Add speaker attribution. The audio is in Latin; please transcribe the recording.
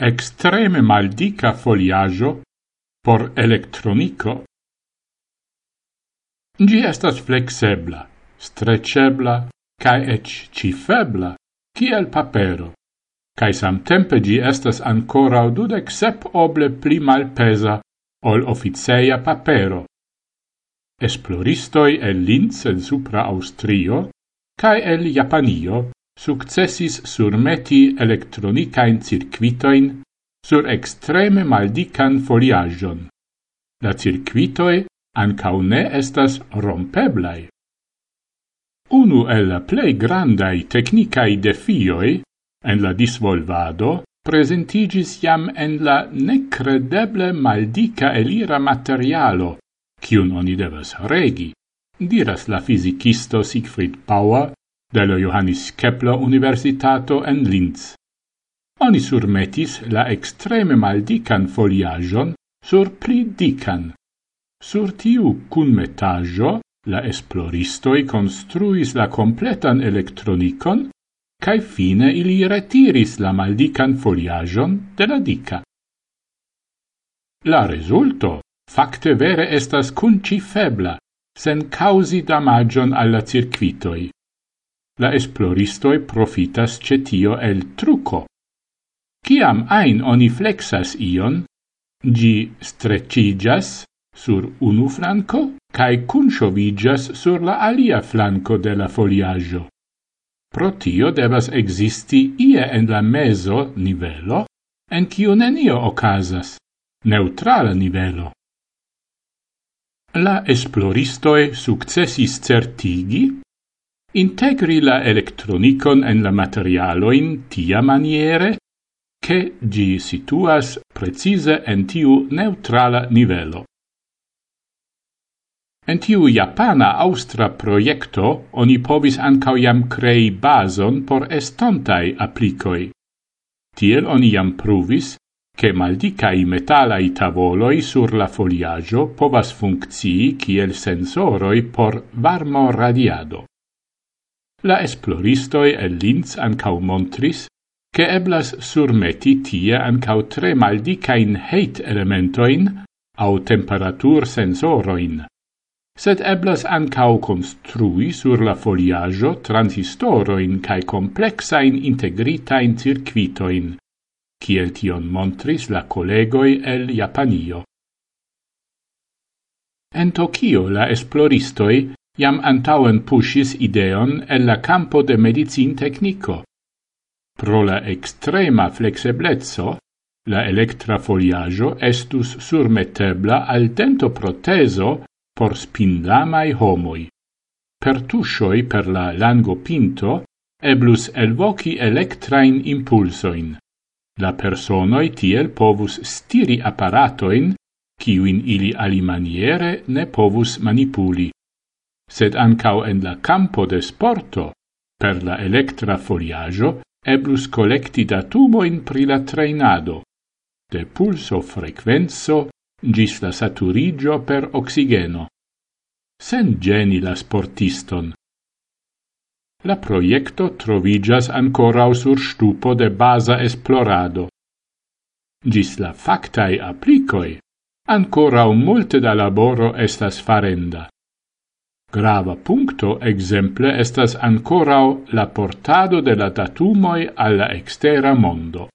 Speaker 1: extreme maldica foliaggio por electronico, gi estas flexebla, strecebla, cae ec cifebla, ciel papero, cae samtempe gi estas ancora dudec sep oble pli malpesa ol officeia papero. Esploristoi el Linz en supra Austrio, cae el Japanio successis surmeti elektronicain circuitoin sur extreme maldican foliagion. La circuitoi ancau ne estas rompeblai. Unu el la plei grandai technicae defioi en la disvolvado presentigis jam en la necredeble maldica elira materialo, cium oni devas regi, diras la fisicisto Siegfried Bauer de Johannes Kepler Universitato en Linz. Oni surmetis la extreme maldican foliajon sur pli dican. Sur tiu cun metaggio, la esploristoi construis la completan electronicon cae fine ili retiris la maldican foliajon de la dica. La resulto facte vere estas cuncifebla, sen causi damagion alla circuitoi la esploristoi profitas cetio el truco. Ciam ein oni flexas ion, gi strecigas sur unu flanco cae cunciovigas sur la alia flanco de la foliaggio. Pro tio devas existi ie en la meso nivelo, en ciu nenio ocasas, neutrala nivelo. La esploristoe successis certigi Integri la electronicon en la materialoin tia maniere che gi situas precise en tiu neutrala nivelo. En tiu japana-austra proiecto oni povis ancau jam crei bason por estontai applicoi. Tiel oni jam pruvis che maldicai metalai tavoloi sur la foliaggio povas functii kiel sensoroi por varmo radiado. La esploristoi el Linz ancau montris che eblas surmeti tie ancau tre maldicain heit elementoin au temperatur sensoroin. Sed eblas ancau construi sur la foliaggio transistoroin cae complexain integritain circuitoin, kiel tion montris la collegoi el Japanio. En Tokio la esploristoi iam antauen pushis ideon el la campo de medicin tecnico. Pro la extrema flexeblezzo, la electra foliaggio estus surmetebla al dento proteso por spindamai homoi. Per tushoi per la lango pinto eblus elvoci electrain impulsoin. La personoi tiel povus stiri apparatoin, ciuin ili alimaniere ne povus manipuli sed ancau en la campo de sporto, per la electra foliaggio, eblus collecti datumoin pri la trainado, de pulso frequenzo gis la saturigio per oxigeno. Sen geni la sportiston. La proiecto trovigas ancorau sur stupo de basa esplorado. Gis la factae applicoi, ancorau multe da laboro estas farenda. Grava puncto exemple estas ancorau la portado de la datumoi alla extera mondo.